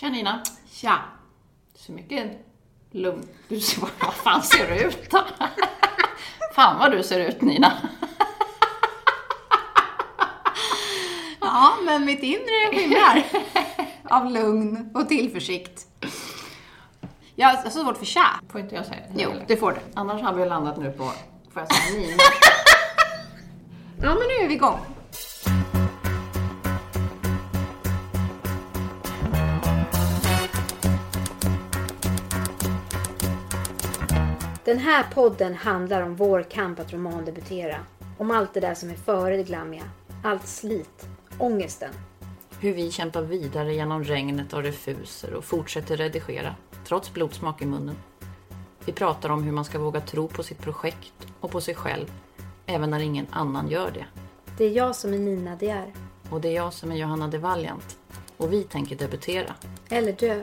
Tja Nina. Tja. Du ser mycket lugn Du ser, vad fan ser du ut då? fan vad du ser ut Nina. Ja, men mitt inre skimrar av lugn och tillförsikt. Jag har så svårt för tja. Får inte jag säga det? Jo, det får du. Annars har vi landat nu på, får jag säga Nina? Ja, men nu är vi igång. Den här podden handlar om vår kamp att romandebutera. Om allt det där som är före det glammiga. Allt slit. Ångesten. Hur vi kämpar vidare genom regnet och refuser och fortsätter redigera, trots blodsmak i munnen. Vi pratar om hur man ska våga tro på sitt projekt och på sig själv, även när ingen annan gör det. Det är jag som är Nina De är. Och det är jag som är Johanna de Valiant. Och vi tänker debutera. Eller dö.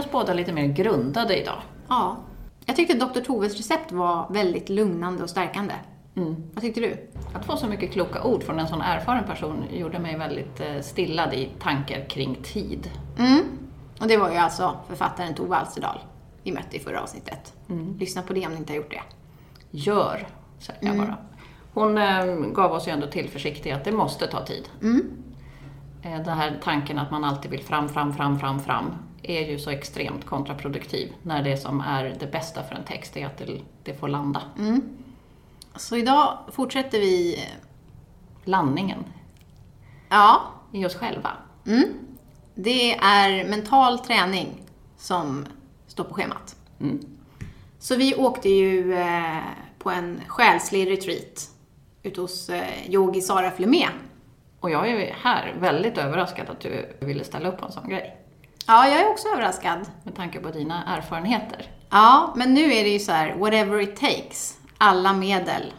Oss båda lite mer grundade idag. Ja. Jag tyckte Dr. Toves recept var väldigt lugnande och stärkande. Vad tyckte du? Att få så mycket kloka ord från en sån erfaren person gjorde mig väldigt eh, stillad i tankar kring tid. Mm. Och det var ju alltså författaren Tove Alsterdal vi mötte i förra avsnittet. Lyssna på det om ni inte har gjort det. Gör, säger jag bara. Hon eh, gav oss ju ändå tillförsikt i att det måste ta tid. Eh, den här tanken att man alltid vill fram, fram, fram, fram, fram är ju så extremt kontraproduktiv när det som är det bästa för en text är att det, det får landa. Så idag fortsätter vi, Landningen ja, i oss själva. det är mental träning som står på schemat. Så vi åkte ju eh, på en själslig retreat ute hos eh, yogi Sara Flemé. Och jag är här väldigt överraskad att du ville ställa upp på en sån grej. Ja, jag är också överraskad. Med tanke på dina erfarenheter. Ja, men nu är det ju så här, whatever it takes. Alla medel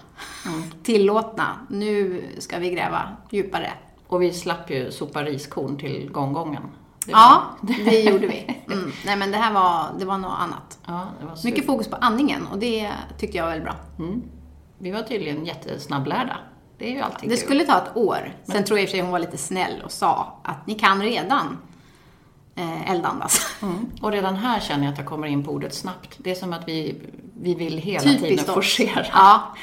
tillåtna. Nu ska vi gräva djupare. Och vi slapp ju sopa riskorn till gånggången. Det Ja, det gjorde vi. Mm. Nej, men det här var, det var något annat. ja, det var Mycket fokus på andningen och det tyckte jag var väldigt bra. Vi var tydligen jättesnabblärda. Det är ju alltid Det kul. skulle ta ett år. Sen tror jag i och för sig hon var lite snäll och sa att ni kan redan eh, eldandas. Mm. Och redan här känner jag att jag kommer in på ordet snabbt. Det är som att vi, vi vill hela Typiskt tiden forcera. Ja,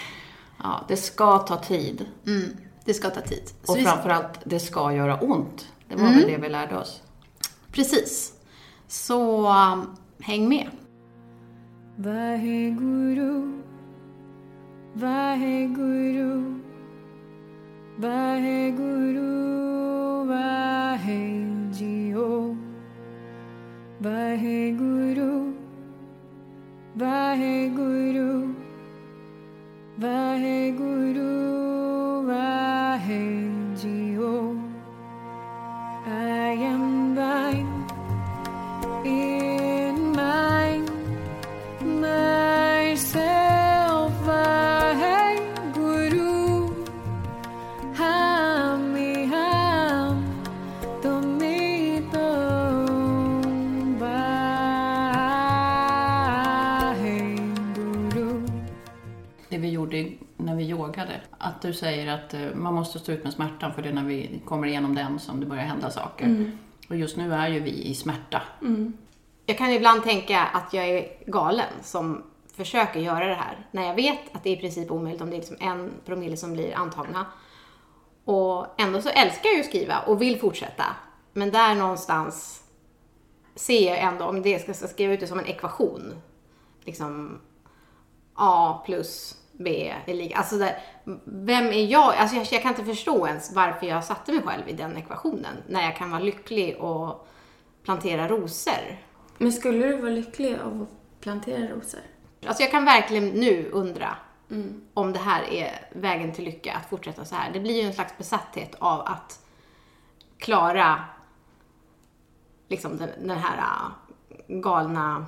Ja, det ska ta tid. mm, det ska ta tid. Så Och vi- framförallt, det ska göra ont. Det var väl det vi lärde oss. Precis. Så um, häng med. Vaheguru, Vaheguru, Vaheguru, Vahegio, Vaheguru, Vaheguru, Vaheguru, Vahegio. I am thine Att du säger att eh, man måste stå ut med smärtan för det är när vi kommer igenom den som det börjar hända saker. Och just nu är ju vi i smärta. Jag kan ibland tänka att jag är galen som försöker göra det här. När jag vet att det är i princip omöjligt om det är liksom en promille som blir antagna. Och ändå så älskar jag ju att skriva och vill fortsätta. Men där någonstans ser jag ändå, om det ska skriva ut det som en ekvation. Liksom A plus B är lika, alltså där, vem är jag? Alltså jag, jag kan inte förstå ens varför jag satte mig själv i den ekvationen. När jag kan vara lycklig och plantera rosor. Men skulle du vara lycklig av att plantera rosor? Alltså jag kan verkligen nu undra om det här är vägen till lycka, att fortsätta så här. Det blir ju en slags besatthet av att klara liksom den, den här äh, galna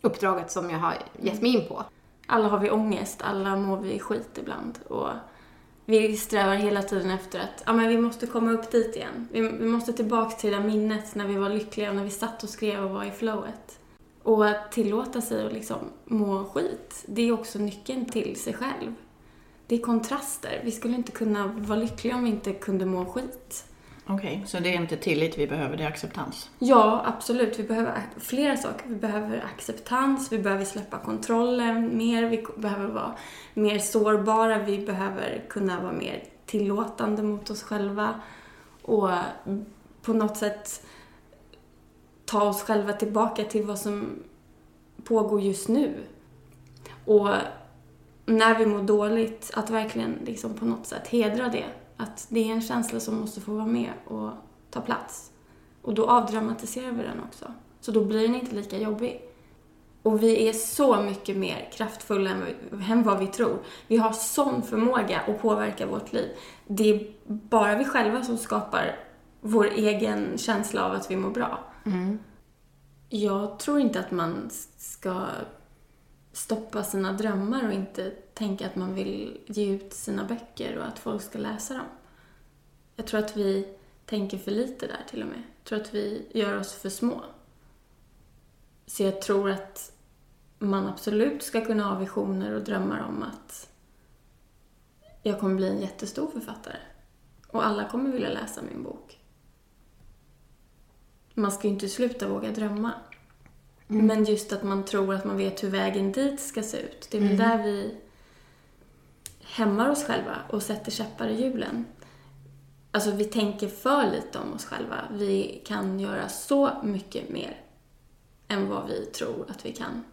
uppdraget som jag har gett mig in på. Alla har vi ångest, alla mår vi skit ibland. Och vi strävar hela tiden efter att ja, men vi måste komma upp dit igen. Vi, vi måste tillbaka till det där minnet när vi var lyckliga, när vi satt och skrev och var i flowet. Och att tillåta sig att liksom må skit, det är också nyckeln till sig själv. Det är kontraster. Vi skulle inte kunna vara lyckliga om vi inte kunde må skit. Okej, så det är inte tillit vi behöver, det är acceptans. Ja, absolut. Vi behöver flera saker. Vi behöver acceptans, vi behöver släppa kontrollen mer, vi behöver vara mer sårbara, vi behöver kunna vara mer tillåtande mot oss själva och på något sätt ta oss själva tillbaka till vad som pågår just nu. Och när vi mår dåligt, att verkligen liksom på något sätt hedra det. Att det är en känsla som måste få vara med och ta plats. Och då avdramatiserar vi den också. Så då blir den inte lika jobbig. Och vi är så mycket mer kraftfulla än vad vi- än vad vi tror. Vi har sån förmåga att påverka vårt liv. Det är bara vi själva som skapar vår egen känsla av att vi mår bra. Jag tror inte att man ska stoppa sina drömmar och inte tänka att man vill ge ut sina böcker och att folk ska läsa dem. Jag tror att vi tänker för lite där till och med. Jag tror att vi gör oss för små. Så jag tror att man absolut ska kunna ha visioner och drömmar om att jag kommer bli en jättestor författare. Och alla kommer vilja läsa min bok. Man ska ju inte sluta våga drömma. Men just att man tror att man vet hur vägen dit ska se ut. Det är väl där vi hämmar oss själva och sätter käppar i hjulen. Alltså vi tänker för lite om oss själva. Vi kan göra så mycket mer än vad vi tror att vi kan.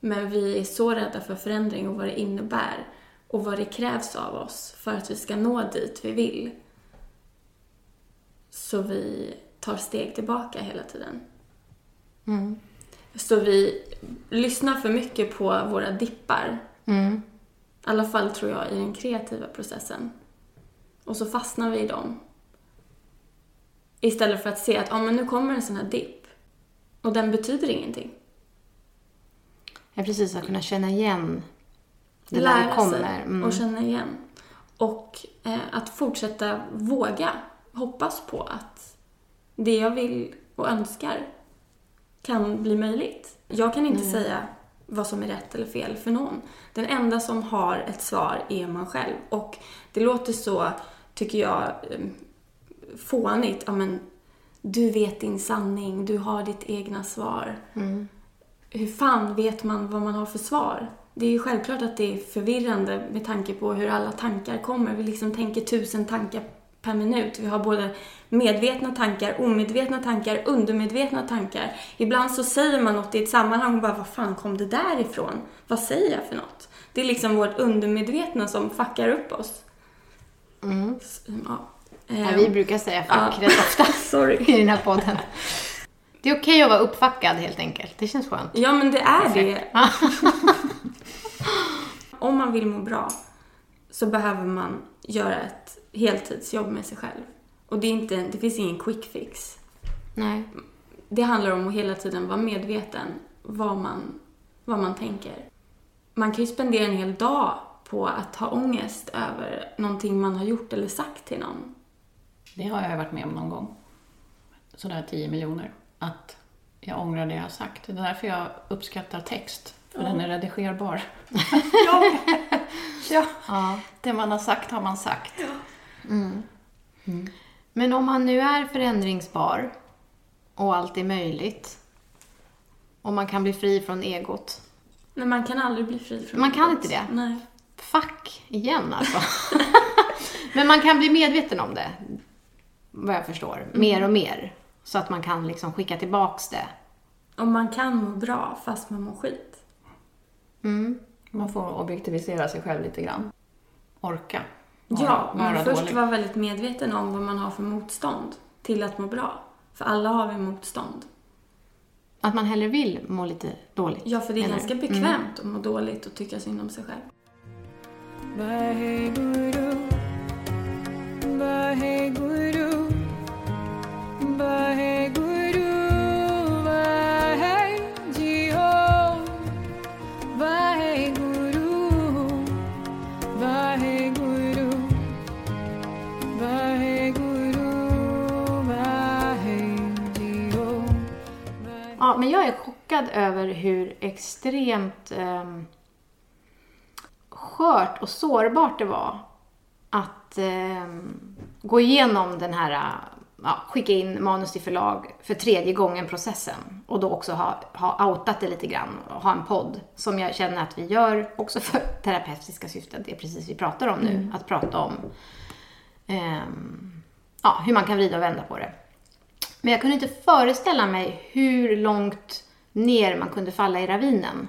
Men vi är så rädda för förändring och vad det innebär och vad det krävs av oss för att vi ska nå dit vi vill. Så vi tar steg tillbaka hela tiden. Så vi lyssnar för mycket på våra dippar. I alla fall tror jag i den kreativa processen. Och så fastnar vi i dem. Istället för att se att ja, men nu kommer en sån här dipp. Och den betyder ingenting. Jag precis att kunna känna igen det där Lära det kommer. Mm. och känna igen. Och eh, att fortsätta våga hoppas på att det jag vill och önskar kan bli möjligt. Jag kan inte säga vad som är rätt eller fel för någon. Den enda som har ett svar är man själv. Och det låter så, tycker jag, eh, fånigt. Ja, men, du vet din sanning, du har ditt egna svar. Hur fan vet man vad man har för svar? Det är ju självklart att det är förvirrande med tanke på hur alla tankar kommer. Vi liksom tänker tusen tankar per minut. Vi har både medvetna tankar, omedvetna tankar, undermedvetna tankar. Ibland så säger man något i ett sammanhang och bara, vad fan kom det där ifrån? Vad säger jag för något? Det är liksom vårt undermedvetna som fuckar upp oss. S- Ja. Ja, Ehm, vi brukar säga fuck Ja. rätt ofta i den här podden. Det är okej att vara uppfackad helt enkelt. Det känns skönt. Ja, men det är det. Om man vill må bra så behöver man göra ett heltidsjobb med sig själv. Och det, är inte, det finns ingen quick fix. Nej. Det handlar om att hela tiden vara medveten vad man, vad man tänker. Man kan ju spendera en hel dag på att ha ångest över någonting man har gjort eller sagt till någon. Det har jag varit med om någon gång. Sådär 10 miljoner. Att jag ångrar det jag har sagt. Det är därför jag uppskattar text. För den är redigerbar. ja. ja. Ja. Det man har sagt har man sagt. Men om man nu är förändringsbar och allt är möjligt och man kan bli fri från egot. Men man kan aldrig bli fri från Man kan det. inte det? Nej. Fuck igen alltså. Men man kan bli medveten om det, vad jag förstår, mer och mer. Så att man kan liksom skicka tillbaks det. Och man kan må bra fast man mår skit. Man får objektivisera sig själv lite grann. Orka. Ja, vara men först vara väldigt medveten om vad man har för motstånd till att må bra. För alla har vi motstånd. Att man hellre vill må lite dåligt. Ja, för det är menar ganska du? bekvämt att må dåligt och tycka synd om sig själv. Vaheguru, men jag är chockad över hur extremt ehm, skört och sårbart det var att ehm, gå igenom den här, ja, skicka in manus till förlag för tredje gången processen och då också ha, ha outat det lite grann och ha en podd som jag känner att vi gör också för terapeutiska syften. Det är precis vi pratar om nu, att prata om ehm, ja, hur man kan vrida och vända på det. Men jag kunde inte föreställa mig hur långt ner man kunde falla i ravinen.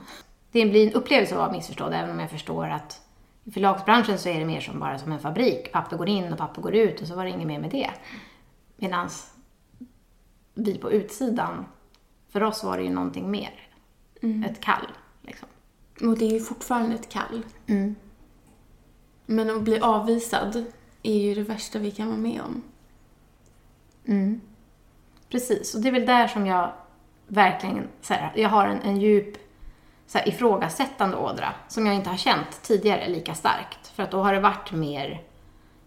Det blir en upplevelse att vara missförstådd, även om jag förstår att i förlagsbranschen så är det mer som bara som en fabrik. Papper går in och papper går ut och så var det inget mer med det. Medan vi på utsidan, för oss var det ju någonting mer. Ett kall, liksom. Och det är ju fortfarande ett kall. Mm. Men att bli avvisad är ju det värsta vi kan vara med om. Precis, och det är väl där som jag verkligen, så här, jag har en, en djup så här, ifrågasättande ådra som jag inte har känt tidigare lika starkt. För att då har det varit mer,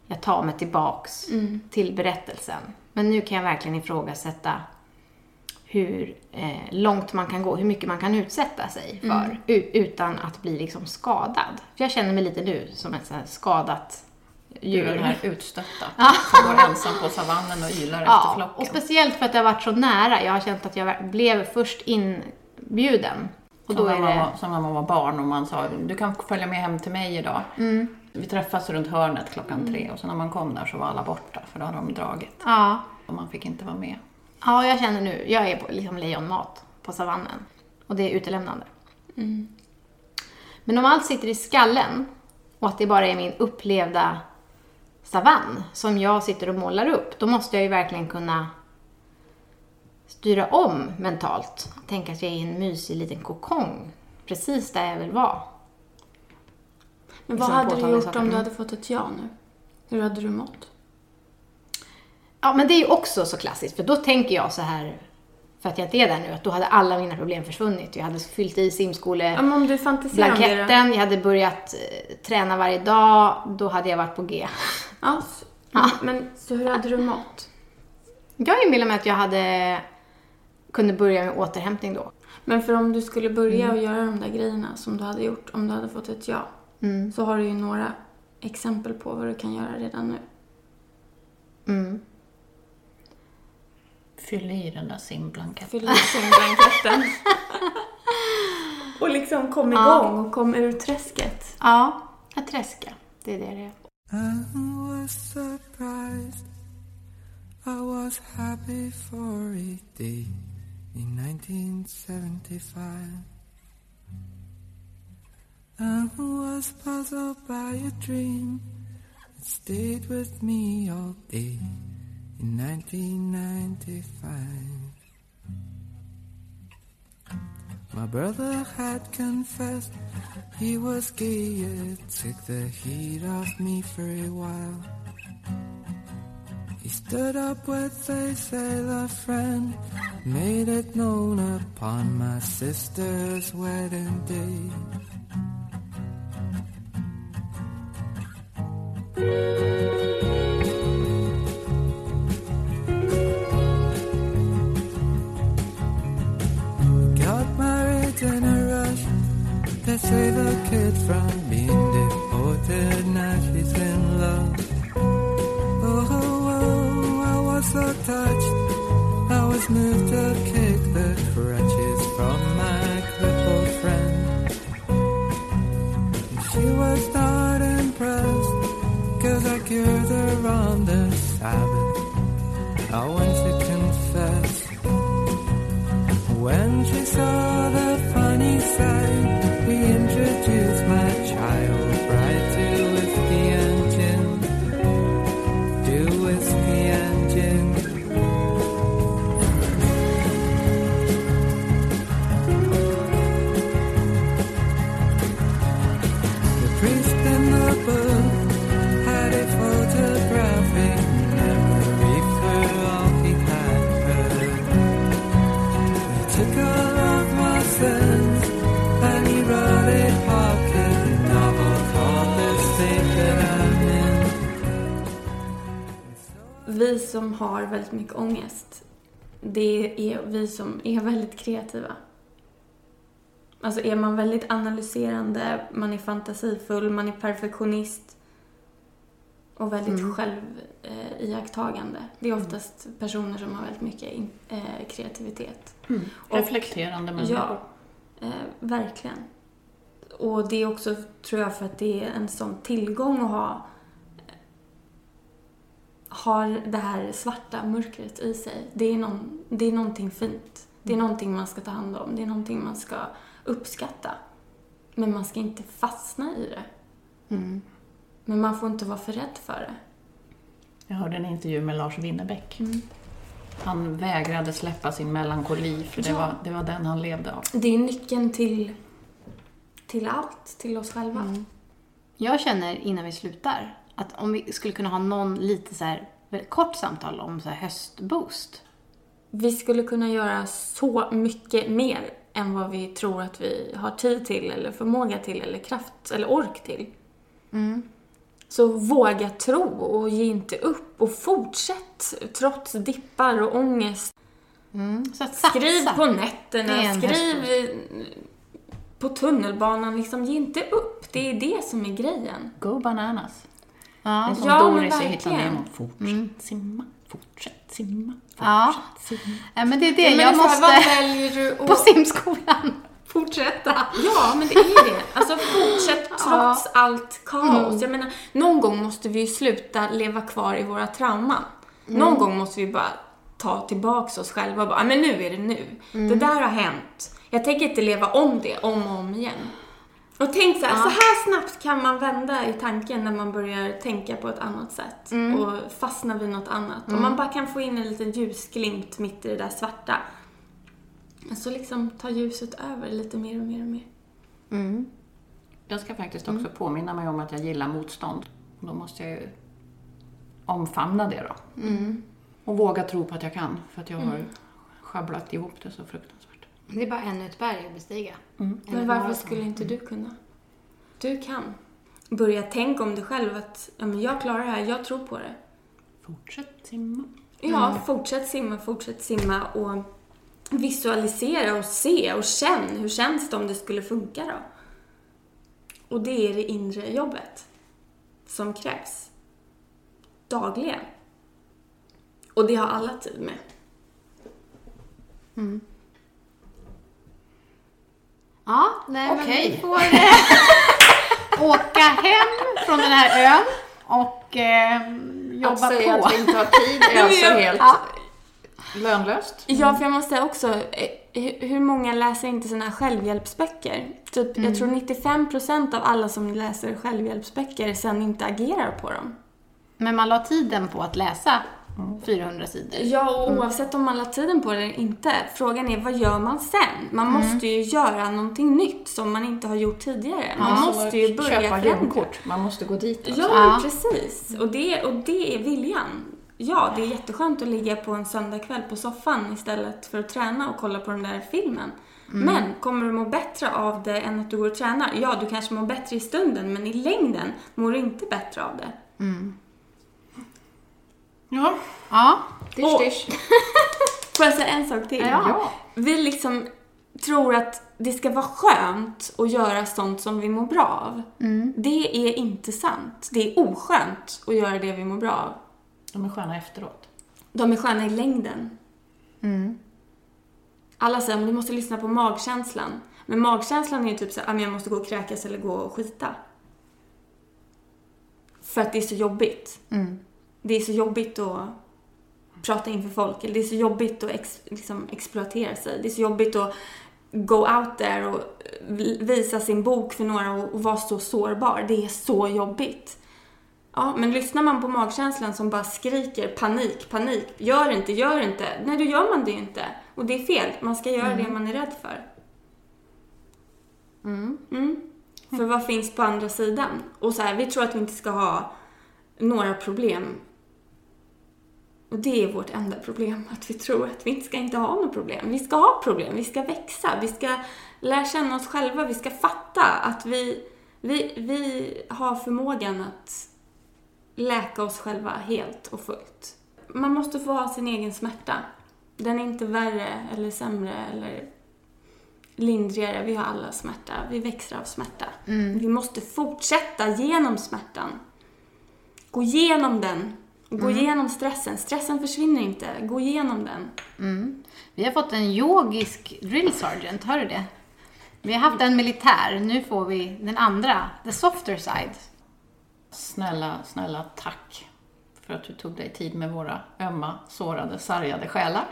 jag tar mig tillbaks till berättelsen. Men nu kan jag verkligen ifrågasätta hur eh, långt man kan gå, hur mycket man kan utsätta sig för u- utan att bli liksom skadad. För jag känner mig lite nu som ett så skadat Djur. djur. Den här utstötta som går ensam på savannen och ylar efter Ja, flocken. och speciellt för att det har varit så nära. Jag har känt att jag blev först inbjuden. Och Som då när, är man det... som när man var barn och man sa du kan följa med hem till mig idag. Mm. Vi träffas runt hörnet klockan tre och så när man kom där så var alla borta för då hade de dragit Ja. och man fick inte vara med. ja, jag känner nu, jag är på liksom lejonmat på savannen. Och det är utelämnande. Men om allt sitter i skallen och att det bara är min upplevda savann som jag sitter och målar upp, då måste jag ju verkligen kunna styra om mentalt. Tänka att jag är i en mysig liten kokong, precis där jag vill vara. Men vad Liksom hade du gjort saker. om du hade fått ett ja nu? Hur hade du mått? Ja, men det är ju också så klassiskt, för då tänker jag så här, för att jag inte är där nu, att då hade alla mina problem försvunnit. Jag hade fyllt i Ja, simskole men om du fantiserar om det då? blanketten, jag hade börjat eh, träna varje dag, då hade jag varit på G. Ja, s- men så hur hade du mått? Jag inbillar mig att jag hade kunde börja med återhämtning då. Men för om du skulle börja Mm. och göra de där grejerna som du hade gjort om du hade fått ett ja, Mm. så har du ju några exempel på vad du kan göra redan nu. Mm. Fyll i den där simblanketten. Fyll i simblanketten. och liksom kom igång och kom ur träsket. Ja, att träska. Det är det det är. I was surprised. I was happy for a day in 1975. I was puzzled by a dream that stayed with me all day in 1995. My brother had confessed he was gay, it took the heat off me for a while. He stood up with a sailor friend, made it known upon my sister's wedding day. To save a kid from being deported. Now she's in love. Oh, oh, oh, I was so touched. I was moved to har väldigt mycket ångest, det är vi som är väldigt kreativa. Alltså är man väldigt analyserande, man är fantasifull, man är perfektionist och väldigt själv eh, iakttagande. Det är oftast personer som har väldigt mycket in, eh, kreativitet. Och- Reflekterande människor. Ja, eh, verkligen. Och det är också, tror jag, för att det är en sån tillgång att ha har det här svarta mörkret i sig. Det är, någon, det är någonting fint. Det är någonting man ska ta hand om. Det är någonting man ska uppskatta. Men man ska inte fastna i det. Men man får inte vara för rädd för det. Jag hörde en intervju med Lars Winnerbäck. Han vägrade släppa sin melankoli för det, Ja. var, det var den han levde av. Det är nyckeln till, till allt, till oss själva. Jag känner innan vi slutar att om vi skulle kunna ha någon lite så här kort samtal om så här höstboost. Vi skulle kunna göra så mycket mer än vad vi tror att vi har tid till eller förmåga till eller kraft eller ork till. Så våga tro och ge inte upp och fortsätt trots dippar och ångest. Satsa. Skriv på nätterna, skriv i- på tunnelbanan, liksom ge inte upp. Det är det som är grejen. Go bananas. Det är Ja. som Ja, Doris i. Hitler Nemo. Fortsätt simma, fortsätt simma, Ja. fortsätt simma. ja, men det är det. Men jag här, Vad måste väljer du att... på simskolan fortsätta. Ja, men det är det. Alltså fortsätt trots allt kaos. Jag menar, någon gång måste vi ju sluta leva kvar i våra trauman. Någon gång måste vi bara ta tillbaks oss själva och bara, "Ah, men nu är det nu. Det där har hänt. Jag tänker inte leva om det om och om igen. Och tänk så här, så här snabbt kan man vända i tanken när man börjar tänka på ett annat sätt och fastna vid något annat. Om man bara kan få in en liten ljusglimt mitt i det där svarta. Så liksom tar ljuset över lite mer och mer och mer. Jag ska faktiskt också påminna mig om att jag gillar motstånd. Och Då måste jag ju omfamna det då. Och våga tro på att jag kan, för att jag har sjabblat ihop det så fruktansvärt. Det är bara ännu ett berg att bestiga. Men varför skulle inte du kunna? Du kan. Börja tänka om dig själv att ja, men jag klarar det här, jag tror på det. Fortsätt simma. Ja, fortsätt simma, fortsätt simma och visualisera och se och känn. Hur känns det om det skulle funka då? Och det är det inre jobbet som krävs. Dagligen. Och det har alla tid med. Ja, nej men Okej. vi får eh, åka hem från den här ön och eh, jobba Att säga på. att vi inte har tid är alltså helt Ja. lönlöst. Ja, för jag måste också... eh, Hur många läser inte såna här självhjälpsböcker? Typ, Jag tror 95% av alla som läser självhjälpsböcker sen inte agerar på dem. Men man la tiden på att läsa 400 sidor. Ja, och oavsett om man la tiden på det eller inte. Frågan är, vad gör man sen? Man måste ju göra någonting nytt som man inte har gjort tidigare. Man måste ju börja köpa gymkort. Man måste gå dit. Alltså. Ja, Ja. precis. Och det, och det är viljan. Ja, det är jätteskönt att ligga på en söndagkväll på soffan istället för att träna och kolla på den där filmen. Men kommer du må bättre av det än att du går och tränar? Ja, du kanske mår bättre i stunden, men i längden mår du inte bättre av det. Ja, Ja, dish dish. Får jag säga en sak till? Ja. Vi liksom tror att det ska vara skönt att göra sånt som vi mår bra av. Det är inte sant. Det är oskönt att göra det vi mår bra av. De är sköna efteråt. De är sköna i längden. Alla säger att du måste lyssna på magkänslan. Men magkänslan är ju typ så här, "Ah, jag måste gå och kräkas eller gå och skita. För att det är så jobbigt. Det är så jobbigt att prata inför folk. Eller det är så jobbigt att ex, liksom exploatera sig. Det är så jobbigt att go out there och visa sin bok för några och, och vara så sårbar. Det är så jobbigt. Ja, men lyssnar man på magkänslan som bara skriker panik, panik, gör inte, gör inte. Nej, då gör man det ju inte. Och det är fel. Man ska göra det man är rädd för. Mm. För vad finns på andra sidan? Och så här, vi tror att vi inte ska ha några problem. Och det är vårt enda problem, att vi tror att vi inte ska inte ha några problem. Vi ska ha problem, vi ska växa, vi ska lära känna oss själva, vi ska fatta att vi, vi, vi har förmågan att läka oss själva helt och fullt. Man måste få ha sin egen smärta. Den är inte värre eller sämre eller lindrigare. Vi har alla smärta. Vi växer av smärta. Vi måste fortsätta genom smärtan. Gå igenom den. Gå igenom stressen. Stressen försvinner inte. Gå igenom den. Vi har fått en yogisk drill sergeant, hör du det? Vi har haft en militär, nu får vi den andra, the softer side. Snälla, snälla tack för att du tog dig tid med våra ömma, sårade, sargade själar.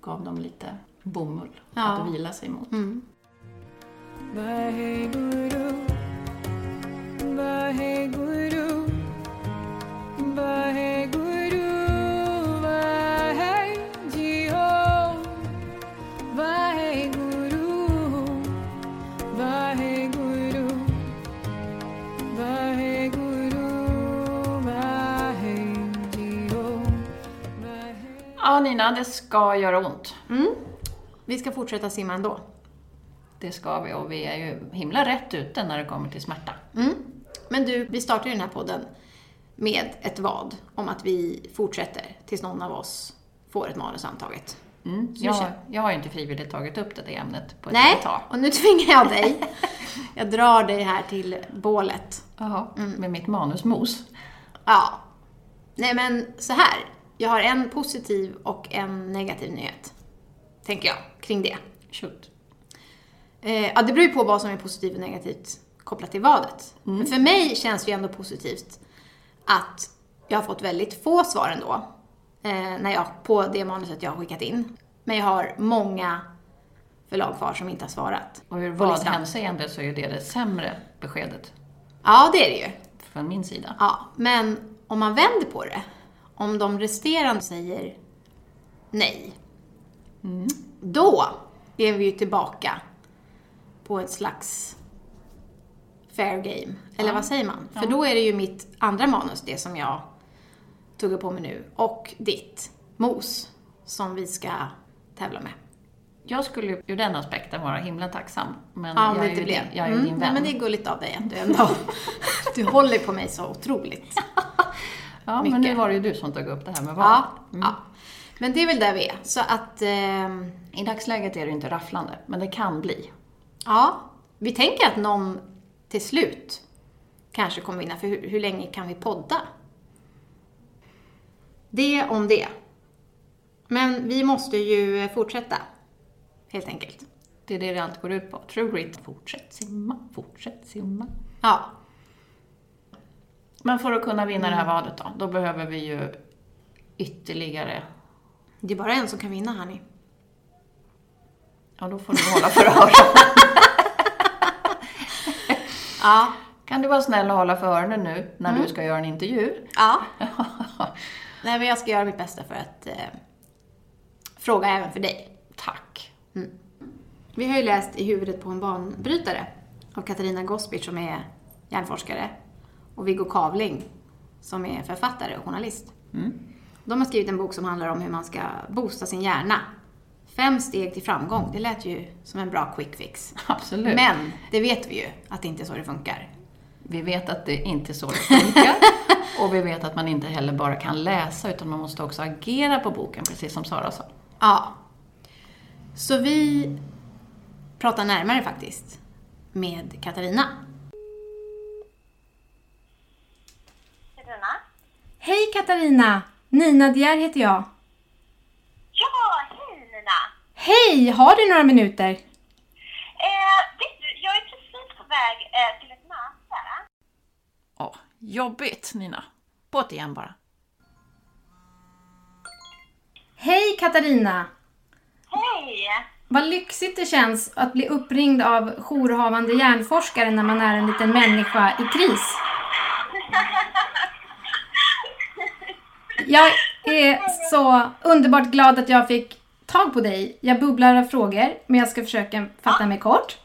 Gav dem lite bomull Ja. att vila sig mot. Guru, Guru, Ja, Nina, det ska göra ont. Vi ska fortsätta simma ändå. Det ska vi och vi är ju himla rätt ute när det kommer till smärta. Men du, vi startar ju den här podden med ett vad om att vi fortsätter tills någon av oss får ett manus antaget. Mm. Jag, jag har ju inte frivilligt tagit upp det, det ämnet på ett Nej, tag. och nu tvingar jag dig. Jag drar dig här till bålet. Jaha, med mitt manusmos. Ja. Nej men så här. Jag har en positiv och en negativ nyhet. Tänker jag, kring det. Shoot. Eh, ja, det beror ju på vad som är positivt och negativt kopplat till vadet. Men för mig känns det ju ändå positivt att jag har fått väldigt få svar ändå. Eh, när jag, på det manuset jag har skickat in. Men jag har många förlag kvar som inte har svarat. Och ur På listan. vadhänseende så är det det sämre beskedet Ja, det är det ju. från min sida. Ja, men om man vänder på det. Om de resterande säger nej. Då är vi ju tillbaka på ett slags fair game. Eller vad säger man? För då är det ju mitt andra manus, det som jag tuggar på mig nu, och ditt, mos, som vi ska tävla med. Jag skulle ju ur den aspekten vara himla tacksam. Men Ja, jag, det är ju blev. din, jag är Mm, din ja, vän. men det är gulligt av dig att du ändå... du håller på mig så otroligt. ja, men nu mycket. var det ju du som tog upp det här med vad. Ja, ja. Men det är väl där vi är. Så att, ehm, I dagsläget är det ju inte rafflande, men det kan bli. ja. Vi tänker att någon till slut kanske kommer vinna, för hur, hur länge kan vi podda? Det om det. Men vi måste ju fortsätta, helt enkelt. Det är det det allt går ut på. True grit. Fortsätt simma, fortsätt simma. Ja, Men för att kunna vinna det här vadet då, då behöver vi ju ytterligare... det är bara en som kan vinna, hörni. Ja, då får du hålla för öronen. Ja. Kan du vara snäll och hålla för öronen nu när du ska göra en intervju? Ja. Nej, men jag ska göra mitt bästa för att eh, fråga även för dig. Tack. Vi har ju läst I huvudet på en banbrytare av Katarina Gospic som är hjärnforskare och Viggo Kavling som är författare och journalist. De har skrivit en bok som handlar om hur man ska boosta sin hjärna. Fem steg till framgång, det lät ju som en bra quick fix. Absolut. Men det vet vi ju att det inte är så det funkar. Vi vet att det inte är så det funkar. och vi vet att man inte heller bara kan läsa, utan man måste också agera på boken, precis som Sara sa. Ja. Så vi pratar närmare faktiskt med Katarina. Katarina? Hej Katarina! Nina Dier heter jag. Ja, hej! Har du några minuter? Eh, vet du, jag är precis på väg eh, till ett möte. Åh, jobbigt, Nina. Båt igen bara. Hej Katarina! Hej! Vad lyxigt det känns att bli uppringd av jourhavande hjärnforskare när man är en liten människa i kris. Jag är så underbart glad att jag fick tag på dig. Jag bubblar av frågor, men jag ska försöka fatta mig kort.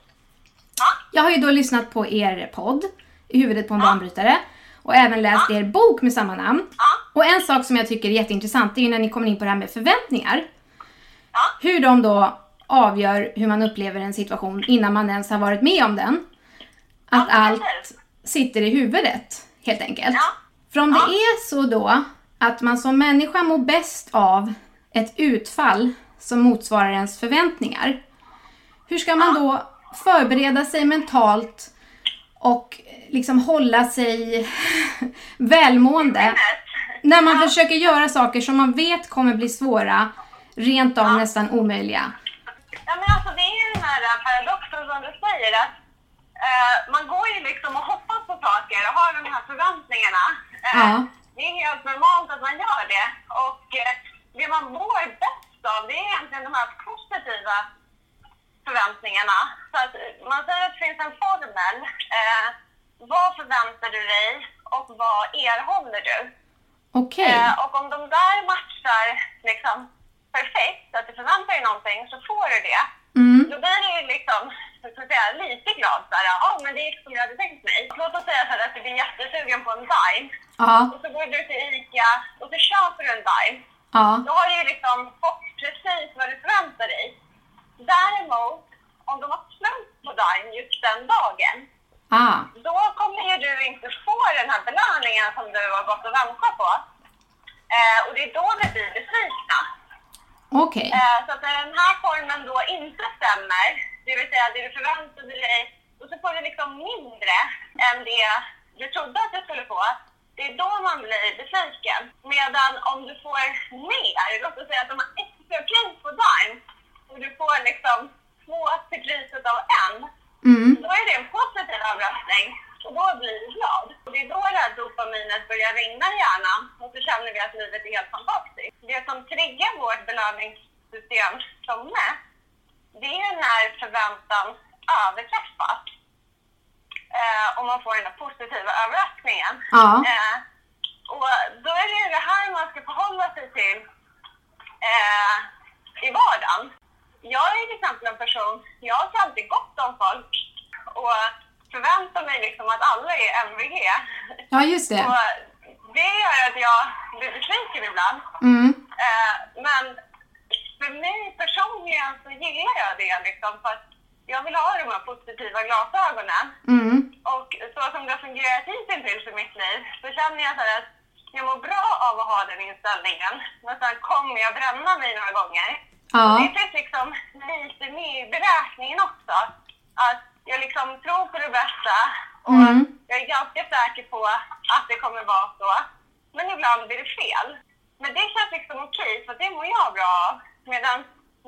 Ja, Jag har ju då lyssnat på er podd, I huvudet på en banbrytare, och även läst er bok med samma namn. Och en sak som jag tycker är jätteintressant, det är ju när ni kommer in på det här med förväntningar. Hur de då avgör hur man upplever en situation innan man ens har varit med om den. Att Ja, allt sitter i huvudet, helt enkelt. Ja. För om det är så då att man som människa mår bäst av ett utfall som motsvarar ens förväntningar. Hur ska man då förbereda sig mentalt och liksom hålla sig välmående när man försöker göra saker som man vet kommer bli svåra, rent av nästan omöjliga? Ja, men alltså det är ju den här paradoxen som du säger att eh, man går ju liksom och hoppas på saker och har de här förväntningarna. Eh, Ja. Det är helt normalt att man gör det. Och eh, det man mår bäst av det är egentligen de här positiva förväntningarna. Så att man säger att det finns en formel. Eh, vad förväntar du dig och vad erhåller du? Okej. Eh, och om de där matchar liksom perfekt, att du förväntar dig någonting, så får du det. Mm. Då blir du liksom, så att säga, lite glad såhär, ja men det gick som jag hade tänkt mig. Låt oss säga så här att du blir jättesugen på en Dime. Ja, Och så går du till ICA och så köper du en Dime. ja, Då har du ju liksom fått precis vad du förväntar dig. Däremot, om de har slut på Dime just den dagen, ah, då kommer ju du inte få den här belöningen som du har gått och väntat på. Eh, och det är då vi blir besvikna. okej. Eh, så att när den här formen då inte stämmer, det vill säga det du förväntade dig, och så får du liksom mindre än det du trodde att du skulle få, det är då man blir besviken. Medan om du får mer, låt oss säga att de har extra pris på Dime, och du får liksom två till priset av en, Mm. då är det en positiv överraskning och då blir du glad. Och det är då det här dopaminet börjar rinna i hjärnan och så känner vi att livet är helt fantastiskt. Det som triggar vårt belöningssystem som mest, det är när förväntan överträffas. Eh, och man får den där positiva överraskningen. Ja. Eh, och då är det ju det här man ska förhålla sig till eh, i vardagen. Jag är till exempel en person, jag har alltid gott om folk och förväntar mig liksom att alla är MVG. Ja, just det. Och det gör att jag blir besviken ibland. Mm. Eh, men för mig personligen så gillar jag det liksom för att jag vill ha de här positiva glasögonen. Mm. Och så som det har fungerat hittills i mitt liv så känner jag så här att jag mår bra av att ha den inställningen. Men sen kommer jag bränna mig några gånger. Ja. Det finns liksom lite med i beräkningen också. Att jag liksom tror på det bästa och Mm. jag är ganska säker på att det kommer vara så. Men ibland blir det fel. Men det känns liksom okej, för det mår jag bra av. Medan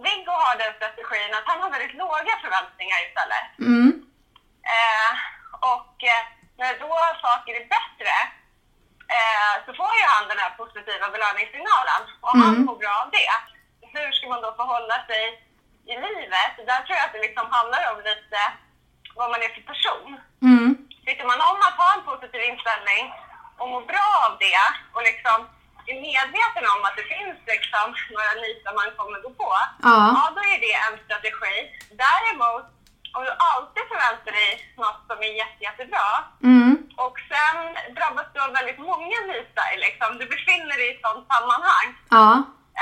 Viggo har den strategin att han har väldigt låga förväntningar istället. Mm. Eh, och eh, när då saker är bättre så får ju han den här positiva belöningssignalen och han Mm. mår bra av det. Hur ska man då förhålla sig i livet? Där tror jag att det liksom handlar om lite vad man är för person. Mm. Tycker man om att ha en positiv inställning och mår bra av det och liksom är medveten om att det finns liksom några nitar man kommer gå på, Ja. ja då är det en strategi. Däremot, om du alltid förväntar dig något som är jätte, jättebra Mm. och sen drabbas du av väldigt många nitar, liksom, du befinner dig i ett sådant sammanhang, Ja.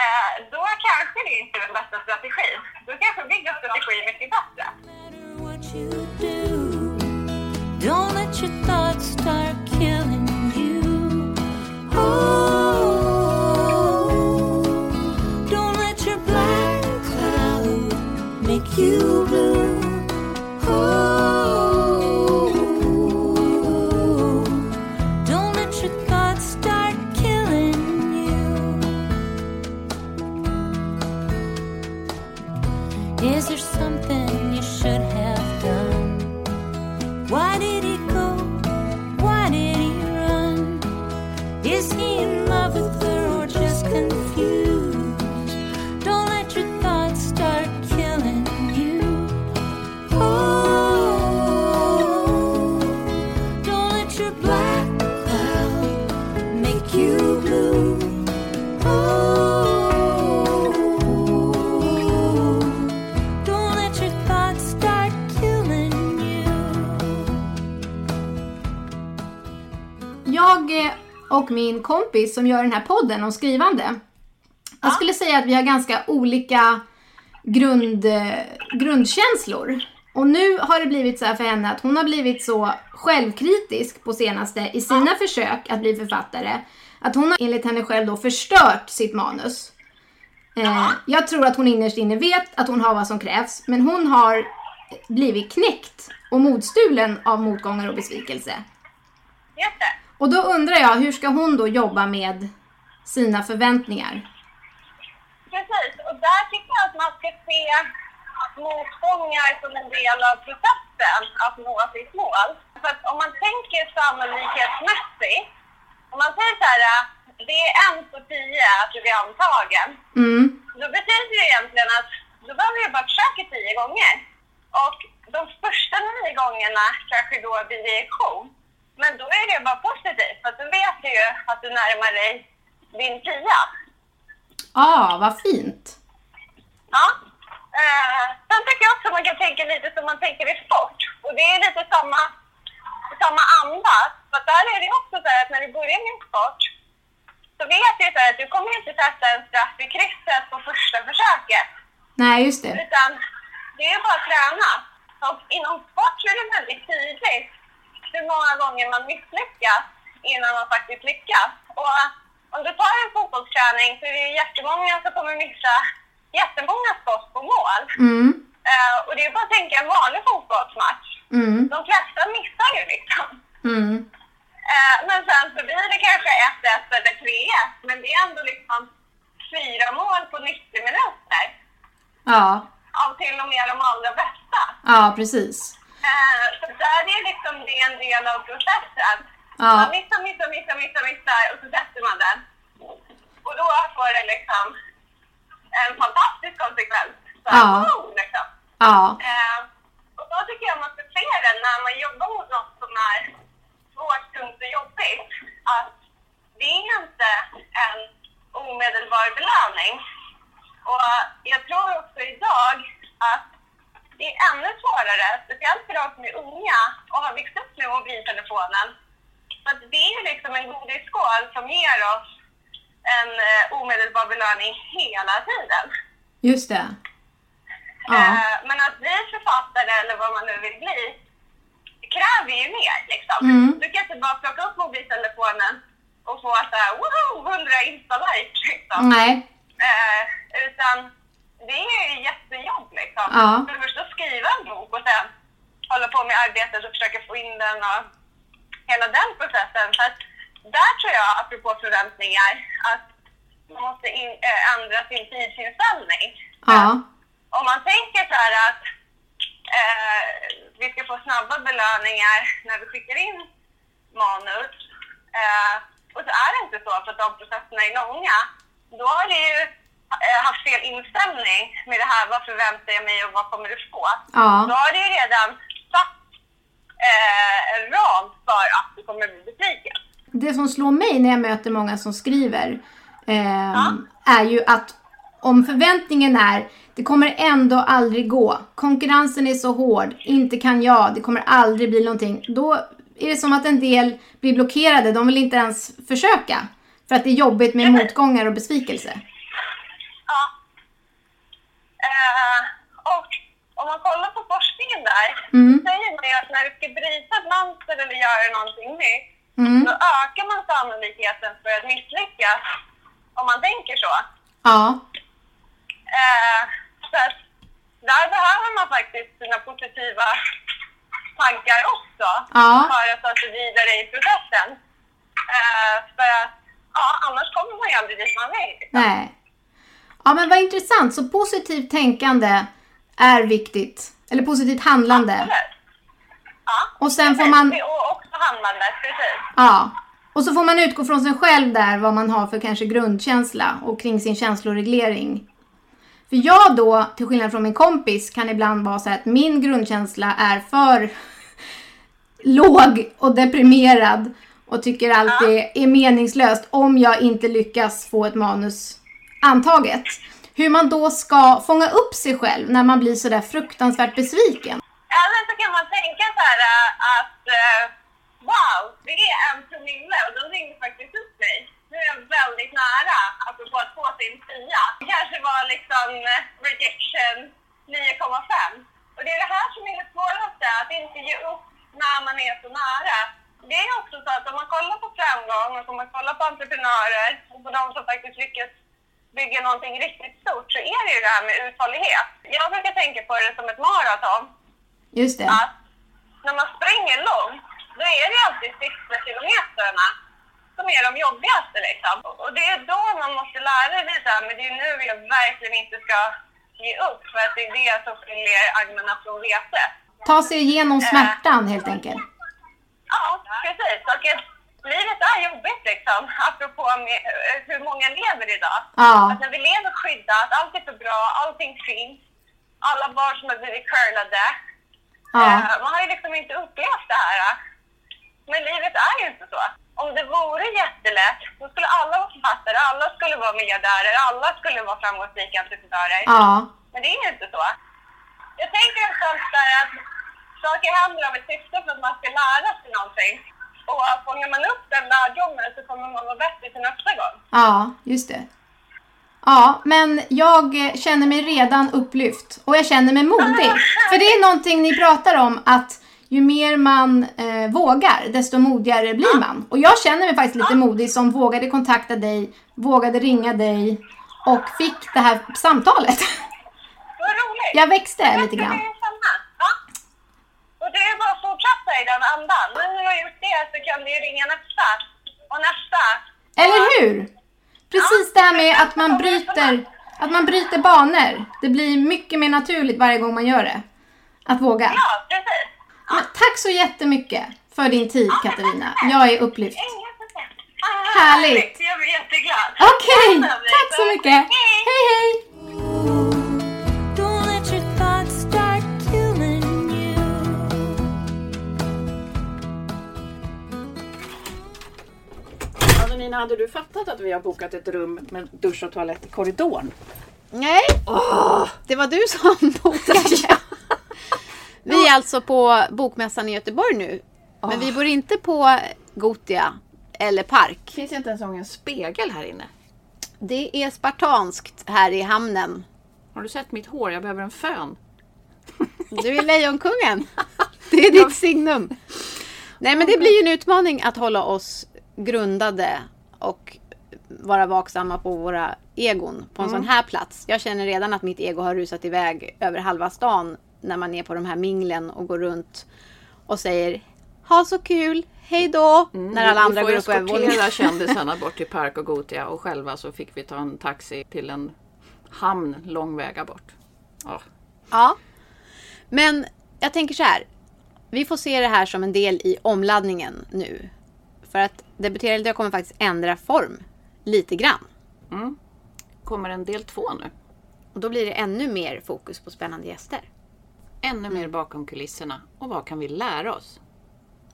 eh, då kanske det inte är den bästa strategin. Då kanske Biggos strategi är mycket bättre. you. Don't let your och min kompis som gör den här podden om skrivande. Jag skulle säga att vi har ganska olika grund, eh, grundkänslor. Och nu har det blivit så här för henne att hon har blivit så självkritisk på senaste i sina försök att bli författare. Att hon har enligt henne själv då förstört sitt manus. Eh, jag tror att hon innerst inne vet att hon har vad som krävs, men hon har blivit knäckt och modstulen av motgångar och besvikelse. Just det. Och då undrar jag, hur ska hon då jobba med sina förväntningar? Precis, och där tycker jag att man ska se motgångar som en del av processen att nå sitt mål. För att om man tänker sannolikhetsmässigt, om man säger så här, det är en på tio att du blir antagen. Mm, Då betyder det egentligen att då behöver du bara försöka tio gånger. Och de första nio gångerna kanske då blir reaktion. Men då är det bara positivt, för då vet du ju att du närmar dig din tia. ah, vad fint. Ja. Eh, sen tycker jag också att man kan tänka lite som man tänker i sport. Och det är lite samma, samma anda. För där är det också så här att när du börjar med sport så vet du så att du kommer inte sätta en straff i krysset på första försöket. Nej, just det. Utan det är bara att träna. Och inom sport så är det väldigt tydligt hur många gånger man misslyckas innan man faktiskt lyckas. Och om du tar en fotbollsträning så är det ju jättemånga som kommer missa jättemånga skott på mål. Mm, Eh, och det är bara att tänka en vanlig fotbollsmatch. mm, De flesta missar ju liksom. mm. Eh, men sen så blir det kanske 1-1 eller 3-1. Men det är ändå liksom fyra mål på 90 minuter. Ja, Av till och med de allra bästa. ja precis. Eh, så där är liksom det en del av processen. Ja. Man missar, missar, missar, missar, missar och så sätter man den. Och då får det liksom en fantastisk konsekvens. Så, Ja. wow, liksom. Ja, Eh, och då tycker jag man ska se det när man jobbar mot något som är svårt, tungt och jobbigt. Att det är inte en omedelbar belöning. Och jag tror också idag att det är ännu svårare, speciellt för de som är unga och har växt upp med mobiltelefonen. Att det är liksom en godisskål som ger oss en eh, omedelbar belöning hela tiden. just det. Ja, Eh, men att bli författare eller vad man nu vill bli kräver ju mer. Liksom. Mm. Du kan inte bara plocka upp mobiltelefonen och få så här, woho, 100 insta-likes. Liksom. nej, Eh, utan det är ju jättejobb. Liksom. Ja. För det första skriva en bok och sen hålla på med arbetet och försöka få in den och hela den processen. Så att där tror jag, apropå förväntningar, att man måste in, eh, ändra sin tidsinställning. ja, Om man tänker så här att eh, vi ska få snabba belöningar när vi skickar in manus eh, och så är det inte så för att de processerna är långa. Då har du ju haft fel inställning med det här, vad förväntar jag mig och vad kommer du få? ja, Då har du ju redan satt eh, en ram för att du kommer bli besviken. det som slår mig när jag möter många som skriver ehm, är ju att om förväntningen är det kommer ändå aldrig gå. Konkurrensen är så hård. Inte kan jag. Det kommer aldrig bli någonting. Då är det som att en del blir blockerade. De vill inte ens försöka. För att det är jobbigt med motgångar och besvikelse. Ja. Eh, och om man kollar på forskningen där, Mm. så säger man ju att när du ska bryta ett mönster eller göra någonting nytt, Mm. då ökar man sannolikheten för att misslyckas. Om man tänker så. Ja, Eh, så att där behöver man faktiskt sina positiva tankar också Ja. för att ta sig vidare i processen. Eh, för att ja, annars kommer man ju aldrig dit man vill. liksom. nej. Ja, men vad intressant. Så positivt tänkande är viktigt. Eller positivt handlande. Absolut. Ja. Och sen får man- Och också handlandet, precis. Ja. Och så får man utgå från sig själv där, vad man har för kanske grundkänsla och kring sin känsloreglering. För jag då, till skillnad från min kompis, kan ibland vara så här att min grundkänsla är för låg och deprimerad och tycker allt det är meningslöst om jag inte lyckas få ett manus antaget. Hur man då ska fånga upp sig själv när man blir sådär fruktansvärt besviken. Eller så kan man tänka så här äh, att äh, wow, det är en promille och då när man är så nära. Det är också så att om man kollar på framgång och om man kollar på entreprenörer och på de som faktiskt lyckas bygga någonting riktigt stort så är det ju det här med uthållighet. Jag brukar tänka på det som ett maraton. Just det. Att när man springer långt, då är det alltid sista kilometrarna som är de jobbigaste liksom. Och det är då man måste lära sig det här, men det är nu jag verkligen inte ska ge upp för att det är det som skiljer agnarna från vetet. Ta sig igenom smärtan helt enkelt. Ja, precis. Och livet är jobbigt liksom, apropå med, eh, hur många lever idag. Ja. Att när vi lever skyddat, allt är för bra, allting finns. Alla barn som har blivit curlade. Ja. Eh, Man har ju liksom inte upplevt det här. Men livet är ju inte så. Om det vore jättelätt, då skulle alla vara författare, alla skulle vara miljardärer, alla skulle vara framgångsrika entreprenörer. Ja. Men det är ju inte så. Jag tänker någonstans där att saker händer av ett syfte för att man ska lära sig någonting. Och fångar man upp den lärdomen så kommer man vara bättre till nästa gång. Ja, just det. Ja, men jag känner mig redan upplyft och jag känner mig modig. För det är någonting ni pratar om att ju mer man eh, vågar, desto modigare blir man. Och jag känner mig faktiskt lite modig som vågade kontakta dig, vågade ringa dig och fick det här samtalet. Vad roligt! Jag växte lite grann. Ja. Och det är i den andan. Nu när du har gjort det så kan du ju ringa nästa och nästa. Eller hur? Precis det här med att man bryter, att man bryter banor. Det blir mycket mer naturligt varje gång man gör det. Att våga. Ja, precis. Men tack så jättemycket för din tid Katarina. Jag är upplyft. Ah, Härligt. Jag blir jätteglad. Okej, Ja, tack så mycket. Hej hej! Nina, hade du fattat att vi har bokat ett rum med dusch och toalett i korridoren? Nej, det var du som bokade. Vi är alltså på Bokmässan i Göteborg nu. Men vi bor inte på Gotia eller Park. Finns inte ens en spegel här inne? Det är spartanskt här i hamnen. Har du sett mitt hår? Jag behöver en fön. Du är Lejonkungen. Det är ditt signum. Nej men det blir ju en utmaning att hålla oss grundade och vara vaksamma på våra egon på en sån här plats. Jag känner redan att mitt ego har rusat iväg över halva stan när man är på de här minglen och går runt och säger ha så kul, hej då, när alla andra går upp på Vi övervåningen. får eskortera kändisarna bort till Park och Gotia och själva så fick vi ta en taxi till en hamn lång väga bort. Ja. Ja. Men jag tänker så här. Vi får se det här som en del i omladdningen nu. För att Debutera eller dö kommer faktiskt ändra form lite grann. Kommer en del två nu. Och då blir det ännu mer fokus på spännande gäster. Ännu mer bakom kulisserna. Och vad kan vi lära oss?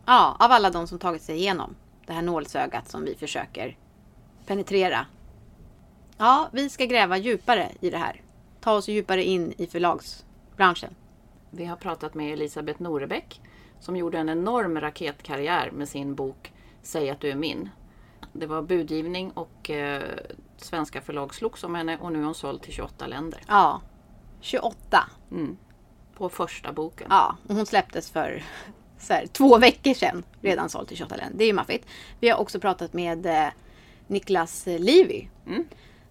Ja, av alla de som tagit sig igenom det här nålsögat som vi försöker penetrera. Ja, vi ska gräva djupare i det här. Ta oss djupare in i förlagsbranschen. Vi har pratat med Elisabeth Norebäck som gjorde en enorm raketkarriär med sin bok Säg att du är min. Det var budgivning och eh, svenska förlag slogs om henne och nu är hon såld till 28 länder Ja, 28. på första boken. Ja, och hon släpptes för här, två veckor sedan. Redan såld till 28 länder. Det är ju maffigt. Vi har också pratat med eh, Niklas Livy.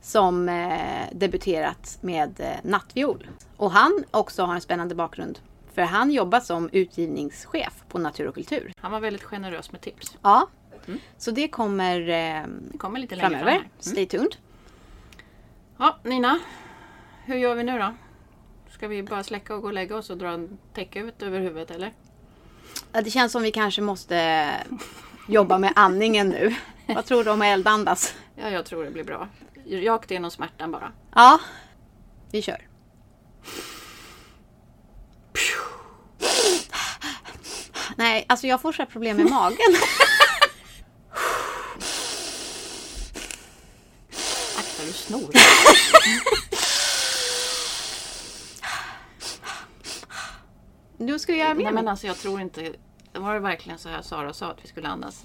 Som eh, debuterat med eh, Nattviol. Och han också har en spännande bakgrund. För han jobbar som utgivningschef på Natur och kultur. Han var väldigt generös med tips. Ja. Så det kommer eh, Det kommer lite fram framöver. här. Mm. Stay tuned. Ja, Nina. Hur gör vi nu då? Ska vi bara släcka och gå och lägga oss och dra en täcke ut över huvudet eller? Ja, det känns som vi kanske måste jobba med andningen nu. Vad tror du om att eldandas? Ja, jag tror det blir bra. Rakt igenom smärtan bara. Ja, vi kör. Nej, alltså jag får så här problem med magen. Akta du snor. Nu ska jag göra Nej med men mig. alltså jag tror inte... Var det verkligen så här Sara sa att vi skulle andas?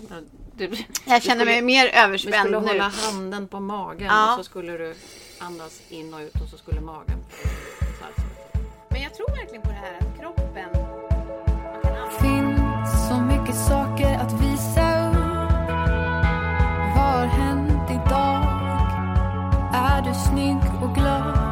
Du, Jag känner mig skulle- mer Vi överspänd skulle nu. hålla handen på magen Ja. och så skulle du andas in och ut och så skulle magen... Men jag tror verkligen på det här var du snygg och glad.